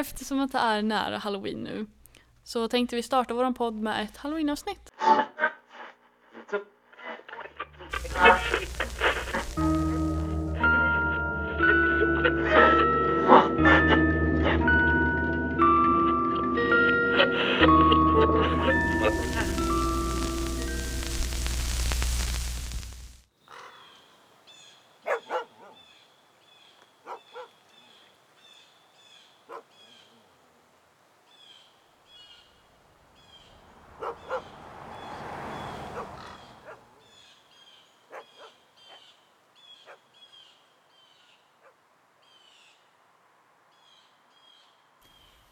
eftersom att det är nära halloween nu så tänkte vi starta vår podd med ett halloweenavsnitt.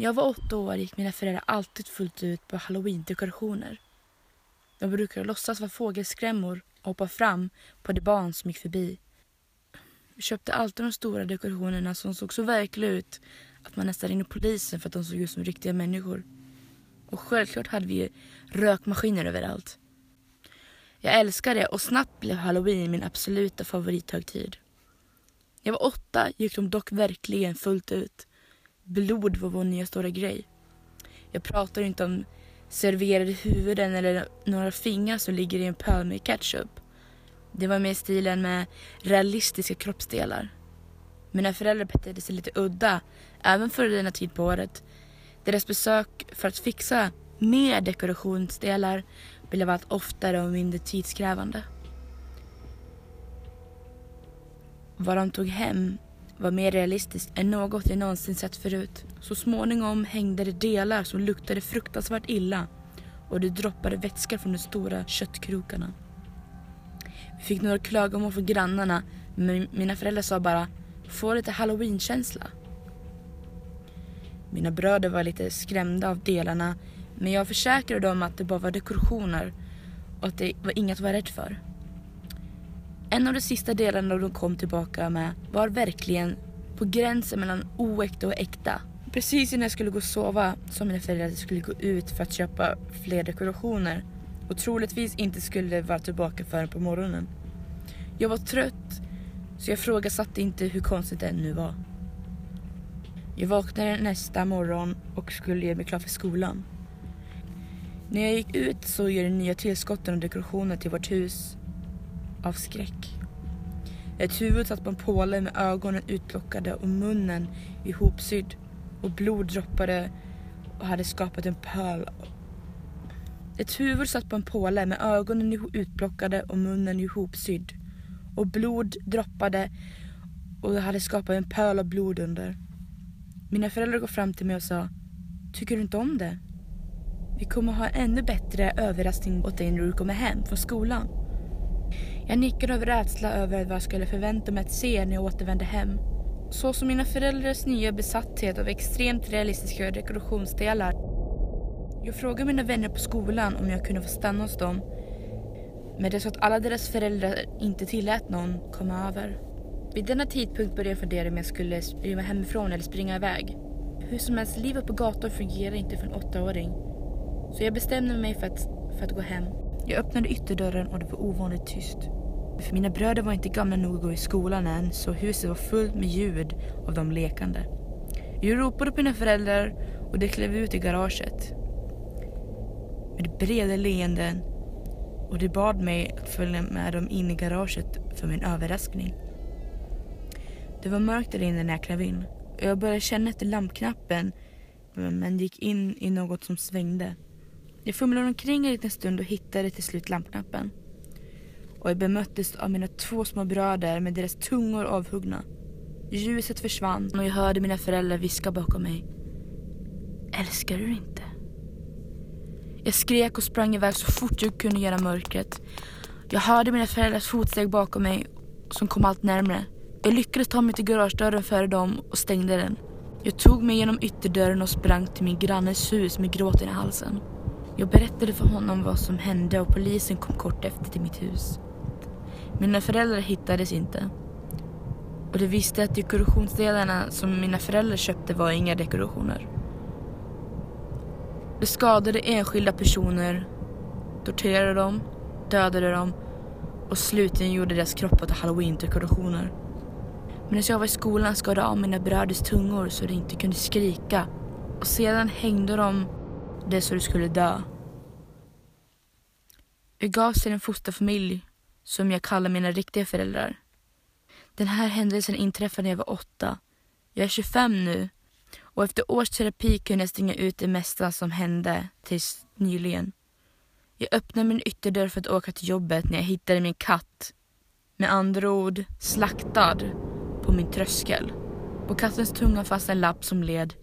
När jag var åtta år gick mina föräldrar alltid fullt ut på halloween-dekorationer. De brukade låtsas vara fågelskrämmor och hoppa fram på de barn som gick förbi. Vi köpte alltid de stora dekorationerna som såg så verkliga ut att man nästan ringde polisen för att de såg ut som riktiga människor. Och självklart hade vi rökmaskiner överallt. Jag älskade det och snabbt blev halloween min absoluta favorithögtid. När jag var åtta gick de dock verkligen fullt ut. Blod var vår nya stora grej. Jag pratar inte om serverade huvuden eller några fingrar som ligger i en pöl med ketchup. Det var mer stilen med realistiska kroppsdelar. Mina föräldrar betedde sig lite udda, även för denna tid på året. Deras besök för att fixa mer dekorationsdelar blev allt oftare och mindre tidskrävande. Vad de tog hem var mer realistiskt än något jag någonsin sett förut. Så småningom hängde det delar som luktade fruktansvärt illa och det droppade vätska från de stora köttkrokarna. Vi fick några klagomål från grannarna men mina föräldrar sa bara få lite halloween-känsla. Mina bröder var lite skrämda av delarna men jag försäkrade dem att det bara var dekorationer och att det var inget att vara rädd för. En av de sista delarna de kom tillbaka med var verkligen på gränsen mellan oäkta och äkta. Precis innan jag skulle gå och sova sa mina föräldrar att jag skulle gå ut för att köpa fler dekorationer och troligtvis inte skulle vara tillbaka förrän på morgonen. Jag var trött så jag frågasatte inte hur konstigt det nu var. Jag vaknade nästa morgon och skulle göra mig klar för skolan. När jag gick ut såg jag de nya tillskotten och dekorationer till vårt hus av skräck. Ett huvud satt på en påle med ögonen utplockade och munnen ihopsydd och blod droppade och hade skapat en pöl. Ett huvud satt på en påle med ögonen utplockade och munnen ihopsydd och blod droppade och hade skapat en pöl av blod under. Mina föräldrar går fram till mig och sa Tycker du inte om det? Vi kommer ha en ännu bättre överraskning åt dig när du kommer hem från skolan. Jag nickade av rädsla över vad jag skulle förvänta mig att se när jag återvände hem. Så som mina föräldrars nya besatthet av extremt realistiska dekorationsdelar. Jag frågade mina vänner på skolan om jag kunde få stanna hos dem. Men det så att alla deras föräldrar inte tillät någon komma över. Vid denna tidpunkt började jag fundera om jag skulle rymma hemifrån eller springa iväg. Hur som helst, livet på gatan fungerar inte för en åttaåring. Så jag bestämde mig för att, för att gå hem. Jag öppnade ytterdörren och det var ovanligt tyst. För mina bröder var inte gamla nog att gå i skolan än så huset var fullt med ljud av dem lekande. Jag ropade på mina föräldrar och de klev ut i garaget. Med breda leenden och de bad mig att följa med dem in i garaget för min överraskning. Det var mörkt där inne när jag klev in och jag började känna efter lampknappen men gick in i något som svängde. Jag fumlade omkring en liten stund och hittade till slut lampknappen. Och jag bemöttes av mina två små bröder med deras tungor avhuggna. Ljuset försvann och jag hörde mina föräldrar viska bakom mig. Älskar du inte? Jag skrek och sprang iväg så fort jag kunde genom mörkret. Jag hörde mina föräldrars fotsteg bakom mig som kom allt närmre. Jag lyckades ta mig till garagedörren före dem och stängde den. Jag tog mig genom ytterdörren och sprang till min grannes hus med gråten i halsen. Jag berättade för honom vad som hände och polisen kom kort efter till mitt hus. Mina föräldrar hittades inte. Och de visste att dekorationsdelarna som mina föräldrar köpte var inga dekorationer. De skadade enskilda personer, torterade dem, dödade dem och slutligen gjorde deras kroppar till halloween-dekorationer. Medan jag var i skolan skar de av mina bröders tungor så de inte kunde skrika. Och sedan hängde de det så de skulle dö. Jag gavs till en fosterfamilj som jag kallar mina riktiga föräldrar. Den här händelsen inträffade när jag var åtta. Jag är 25 nu och efter års terapi kunde jag stänga ut det mesta som hände tills nyligen. Jag öppnade min ytterdörr för att åka till jobbet när jag hittade min katt. Med andra ord, slaktad på min tröskel. På kattens tunga fanns en lapp som led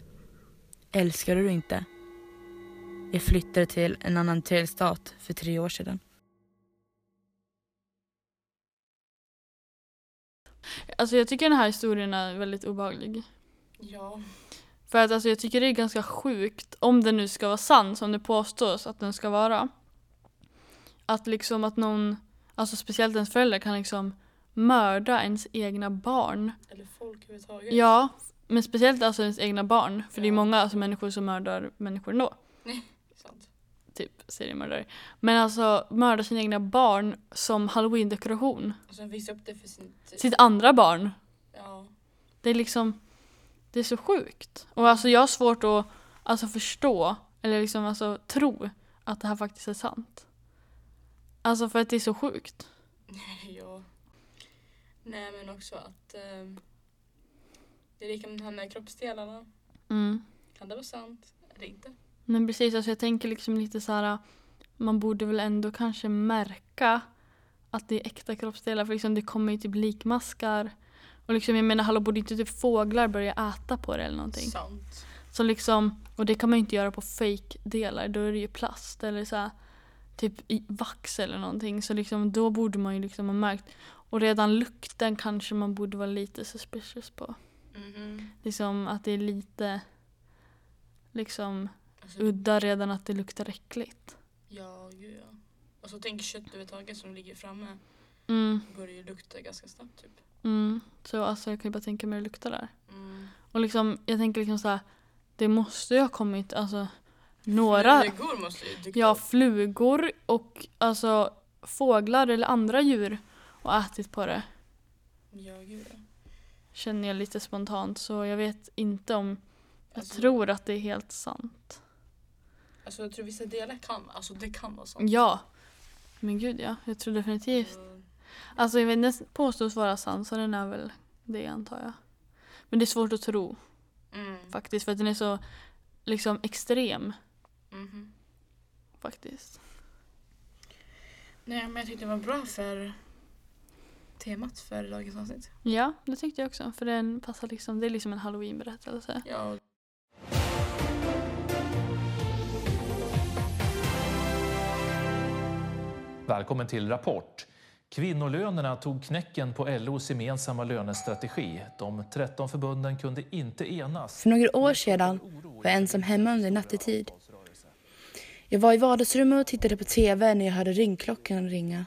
Älskar du inte? Jag flyttade till en annan delstat för tre år sedan. Alltså jag tycker den här historien är väldigt obehaglig. Ja. För att alltså jag tycker det är ganska sjukt, om den nu ska vara sann som det påstås att den ska vara. Att liksom att någon, alltså speciellt ens föräldrar kan liksom mörda ens egna barn. Eller folk överhuvudtaget. Ja, men speciellt alltså ens egna barn. För det är Ja. många alltså, människor som mördar människor ändå. Typ seriemördare. Men alltså mörda sina egna barn som halloween-dekoration. Och sen visa upp det för sin... Sitt andra barn. Ja. Det är liksom, det är så sjukt. Och alltså jag har svårt att alltså, förstå, eller liksom alltså tro att det här faktiskt är sant. Alltså för att det är så sjukt. ja. Nej men också att... ehm, det är lika med det här med kroppsdelarna. Mm. Kan det vara sant? Eller inte? Men precis, alltså jag tänker liksom lite så här. man borde väl ändå kanske märka att det är äkta kroppsdelar för liksom det kommer ju typ likmaskar. Och liksom jag menar hallå borde inte typ fåglar börja äta på det eller någonting? Sant. Så liksom, och det kan man ju inte göra på fake-delar, då är det ju plast eller så här, typ vax eller någonting. Så liksom, då borde man ju liksom ha märkt. Och redan lukten kanske man borde vara lite suspicious på. Mhm. Liksom att det är lite liksom Alltså, udda redan att det luktar äckligt. Ja, gud ja. Och så tänk kött överhuvudtaget som ligger framme. Mm, börjar ju lukta ganska snabbt typ. mm. Så alltså jag kan ju bara tänka mig hur det luktar där. Mm. Och liksom, jag tänker liksom så här, det måste ju ha kommit alltså några Flugor måste ju dyka Ja, flugor och alltså fåglar eller andra djur och ätit på det. Ja, gud ja. Känner jag lite spontant så jag vet inte om jag Alltså- tror att det är helt sant. Alltså jag tror vissa delar kan, alltså det kan vara sant. Ja. Men gud ja, jag tror definitivt. Mm. Alltså jag vet den påstås vara sann så den är väl det antar jag. Men det är svårt att tro Mm. faktiskt för att den är så liksom extrem Mhm. faktiskt. Nej men jag tyckte det var bra för temat för dagens avsnitt. Ja, det tyckte jag också för den passar liksom, det är liksom en halloween-berättelse. Ja. Välkommen till Rapport. Kvinnolönerna tog knäcken på LOs gemensamma lönestrategi. De 13 förbunden kunde inte enas. För några år sedan var jag ensam hemma under nattetid. Jag var i vardagsrummet och tittade på TV när jag hörde ringklockan ringa.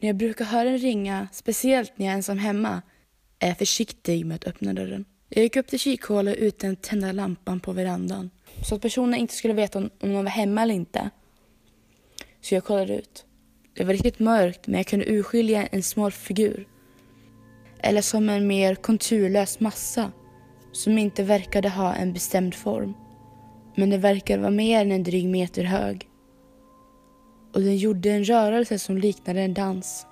När jag brukar höra den ringa, speciellt när jag är ensam hemma, är jag försiktig med att öppna dörren. Jag gick upp till kikhålet utan att tända lampan på verandan. Så att personen inte skulle veta om, någon var hemma eller inte. Så jag kollade ut. Det var riktigt mörkt men jag kunde urskilja en smal figur. Eller som en mer konturlös massa som inte verkade ha en bestämd form. Men den verkade vara mer än en dryg meter hög. Och den gjorde en rörelse som liknade en dans.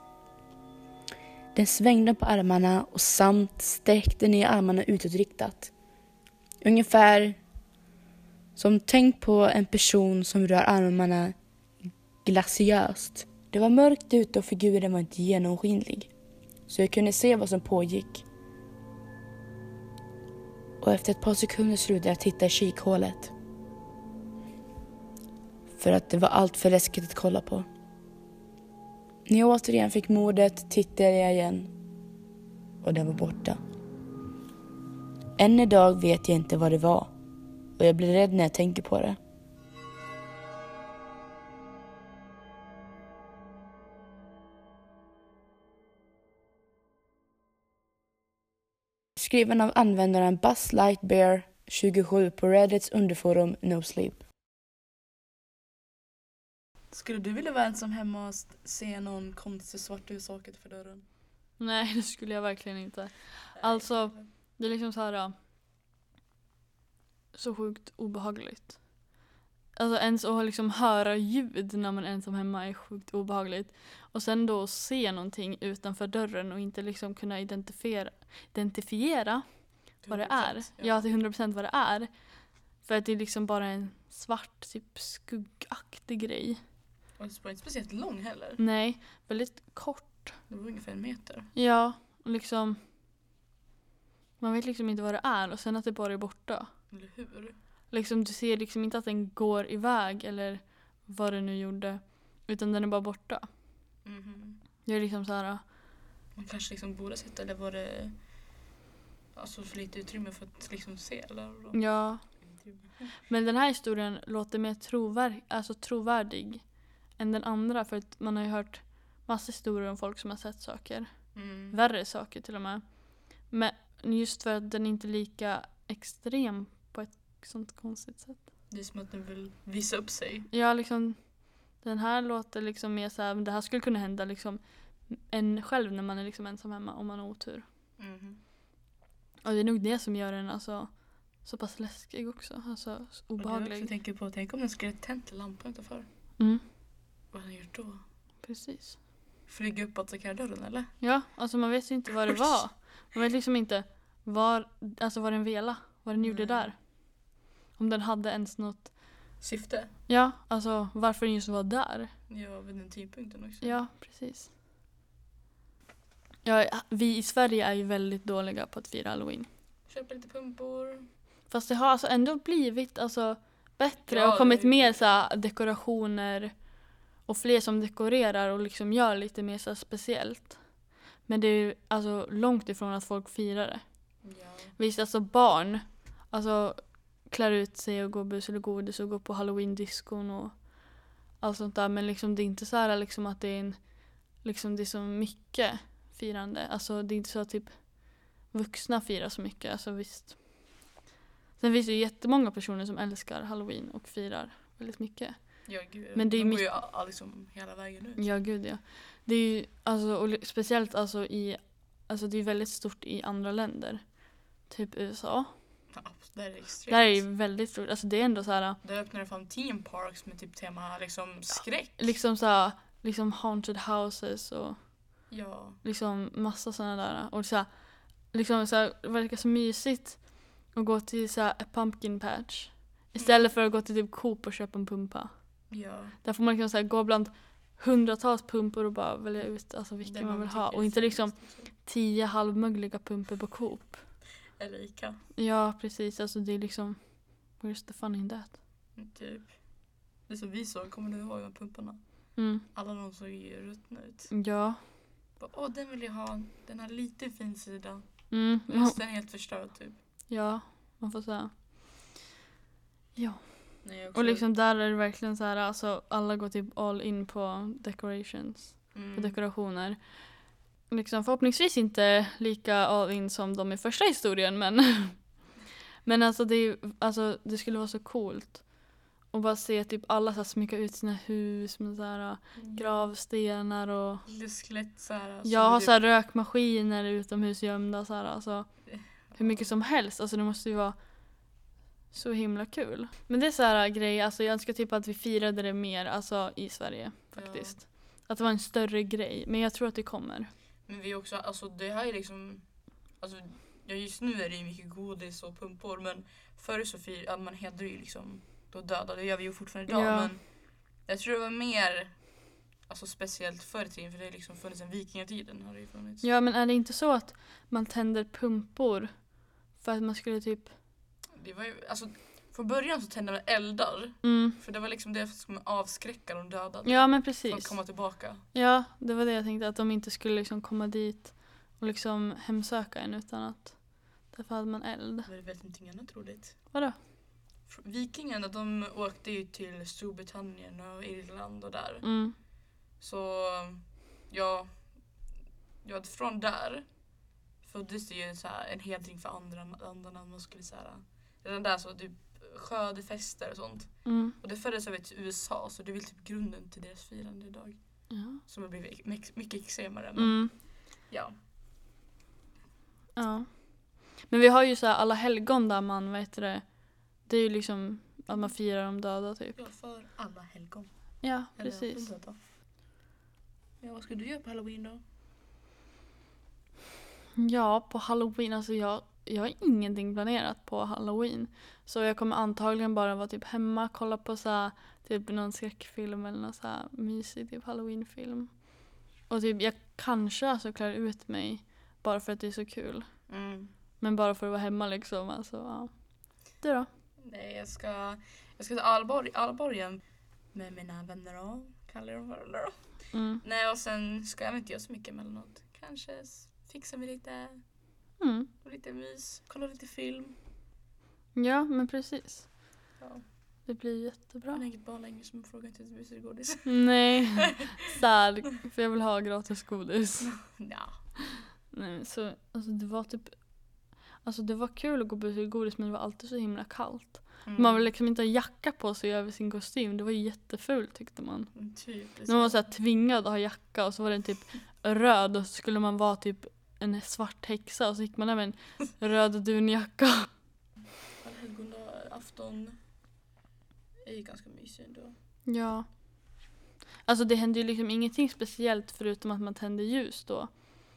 Den svängde på armarna och samt sträckte ner armarna utåtriktat. Ungefär som tänk på en person som rör armarna glaciöst. Det var mörkt ute och figuren var inte genomskinlig. Så jag kunde se vad som pågick. Och efter ett par sekunder slutade jag titta i kikhålet. För att det var allt för läskigt att kolla på. När jag återigen fick modet tittade jag igen. Och den var borta. Än idag vet jag inte vad det var. Och jag blir rädd när jag tänker på det. Skriven av användaren Buzz Lightbear 27 på Reddits underforum No Sleep. Skulle du vilja vara ensam hemma och se någon konstig svart sak utanför dörren? Nej, det skulle jag verkligen inte. Alltså, det är liksom så här äh, så sjukt obehagligt. Alltså ens att liksom höra ljud när man är ensam hemma är sjukt obehagligt. Och sen då se någonting utanför dörren och inte liksom kunna identifiera, identifiera vad det är. 100%, Ja, till 100% vad det är. För att det är liksom bara en svart, typ skuggaktig grej. Och det var inte speciellt lång heller. Nej, väldigt kort. Det var ungefär en meter. Ja, och liksom man vet liksom inte vad det är och sen att det bara är borta. Eller hur? Liksom, du ser liksom inte att den går iväg eller vad den nu gjorde. Utan den är bara borta. Mhm. Det är liksom så här. Man kanske liksom borde sett eller var det alltså för lite utrymme för att liksom se eller? Ja. Men den här historien låter mer trovärd, alltså trovärdig än den andra. För att man har ju hört massa historier om folk som har sett saker. Mm. Värre saker till och med. Men just för att den inte är lika extrem sånt konstigt sätt. Det är som att den vill visa upp sig. Ja, liksom den här låter liksom mer så här, det här skulle kunna hända liksom en själv när man är liksom ensam hemma om man har otur. Mhm. Och det är nog det som gör den alltså så pass läskig också. Alltså Och det jag obehaglig. också tänker på, tänk om den skulle tänt lampan utanför. Mm, Vad hade den gjort då? precis. Flyga upp och attackera dörren eller? Ja, alltså man vet ju inte vad det var. Man vet liksom inte var, alltså vad den vela, vad den gjorde Nej. där. Om den hade ens något, Syfte? ja, alltså varför den just var där. Ja, vid den tidpunkten också. Ja, precis. Ja, vi i Sverige är ju väldigt dåliga på att fira halloween. Köpa lite pumpor. Fast det har alltså ändå blivit alltså, bättre Ja, och kommit det- mer så här, dekorationer och fler som dekorerar och liksom gör lite mer så här, speciellt. Men det är ju alltså långt ifrån att folk firar det. Ja. Visst, alltså barn alltså, klär ut sig och går bus eller godis och går på halloween-diskon och allt sånt där. Men liksom, det är inte så här liksom, att det är, en, liksom, det är så mycket firande. Alltså, det är inte så att typ, vuxna firar så mycket. Alltså, visst. Sen finns det ju jättemånga personer som älskar halloween och firar väldigt mycket. Ja, gud. Men det är de går ju liksom hela vägen ut. Ja, gud ja. Det är ju, alltså, och speciellt alltså i, alltså det är väldigt stort i andra länder. Typ USA. Ja, det är extremt. Där är det väldigt stort. Alltså det är ändå så här, Där öppnar det fan team parks med typ tema liksom skräck. liksom så här, liksom haunted houses och Ja. liksom massa sådana där. Och så här, liksom så här, det verkar så mysigt att gå till så här, a pumpkin patch. Istället för att gå till typ Coop och köpa en pumpa. Ja. Där får man liksom så här, gå bland hundratals pumpor och bara välja ut alltså, Det vilken man vill ha. Och inte liksom liksom. tio halvmögliga pumpor på Coop. Eller Ica. Ja, precis. Alltså det är liksom, where's the fun in that? Typ. Det som vi såg, kommer du ihåg de pumparna? Mm. Alla de såg ju ruttna ut. Ja. Bara, Åh, den vill jag ha. Den har lite fin sida. Mm. Resten är helt förstörd typ. Ja, man får säga. Ja. Nej, Och liksom där är det verkligen så här, alltså alla går typ all in på decorations, på mm. dekorationer. Liksom förhoppningsvis inte lika all in som de i första historien men Men alltså det, alltså det skulle vara så coolt. Och bara se typ alla så här smycka ut sina hus med så här gravstenar och Lite skelett såhär. alltså, Jag har det- så här rökmaskiner utomhus gömda så här, alltså hur mycket som helst. Alltså det måste ju vara så himla kul. Men det är så här grejer, alltså jag önskar typ att vi firade det mer alltså i Sverige faktiskt. Att det var en större grej, men jag tror att det kommer. Men vi också, alltså det här är liksom, alltså ja, just nu är det ju mycket godis och pumpor men förr så fir, ja, man hedrar ju liksom de döda, det gör vi ju fortfarande idag Ja. men jag tror det var mer alltså, speciellt förr i tiden för det har liksom funnits sen vikingatiden har det ju funnits. Ja men är det inte så att man tänder pumpor för att man skulle typ Det var ju, alltså från början så tände man eldar mm. för det var liksom det som skulle avskräcka de döda Ja men från att precis. komma tillbaka. Ja det var det jag tänkte att de inte skulle liksom komma dit och liksom hemsöka en utan att därför hade man eld. Det är väl ingenting annat roligt. Vadå? Vikingarna de åkte ju till Storbritannien och Irland och där. Mm. Så ja, ja från där föddes det ju så här, en hedring för andra andarna. Man skulle så här, redan där så typ skördefester och sånt. Mm. Och det fördes över till USA så det är väl typ grunden till deras firande idag. Ja. Som har blivit mycket- extremare. Men Mm. ja. Ja. Men vi har ju så här alla helgon där man, vad heter det, det är ju liksom att man firar de döda typ. Ja, för alla helgon. Ja, Eller precis. Ja, vad ska du göra på halloween då? Ja, på halloween, alltså jag, jag har ingenting planerat på halloween. Så jag kommer antagligen bara vara typ hemma, kolla på så här, typ någon skräckfilm eller någon så här mysig typ halloweenfilm. Och typ jag kanske alltså klär ut mig bara för att det är så kul. Mm. Men bara för att vara hemma liksom. Alltså, ja. Du då? Nej, jag ska, jag ska till Alborg, Alborgen med mina vänner och kallar dem varandra då. Mm. Nej, och sen ska jag inte göra så mycket emellanåt. Kanske fixa med lite, Mm. lite mys, kolla lite film. Ja, men precis. Ja. Det blir Jag jättebra. har inget barn längre som frågar inte hur det godis. Nej, sad. För jag vill ha gratis godis. ja. Nej, så alltså det var typ Alltså det var kul att gå på godis men det var alltid så himla kallt. Mm. Man vill liksom inte ha jacka på sig över sin kostym. Det var ju jättefult tyckte man. Mm, Typ. Man var så här tvingad att ha jacka och så var den typ röd och så skulle man vara typ en svart häxa och så gick man där med en röd dunjacka. afton är ju ganska mysig ändå. Ja. Alltså det hände ju liksom ingenting speciellt förutom att man tände ljus då.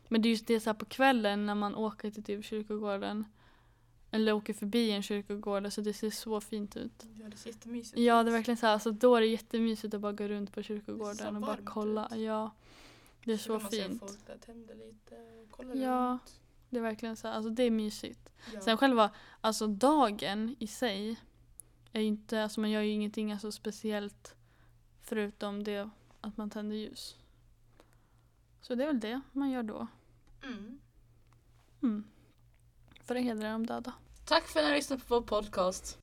Men det är just det så på kvällen när man åker till typ kyrkogården. Eller åker förbi en kyrkogård, alltså det ser så fint ut. Ja, det ser jättemysigt Ja, ut. det är verkligen så här, alltså då är det jättemysigt att bara gå runt på kyrkogården och bara kolla. ut. Ja, det är så man se fint. folk där tänder lite och kollar Ja. runt. Det är verkligen så alltså det är mysigt. Ja. Sen själva, alltså dagen i sig är ju inte, alltså man gör ju ingenting alltså speciellt förutom det att man tänder ljus. Så det är väl det man gör då. Mm. Mm. För att hedra de döda. Tack för att ni har lyssnat på vår podcast.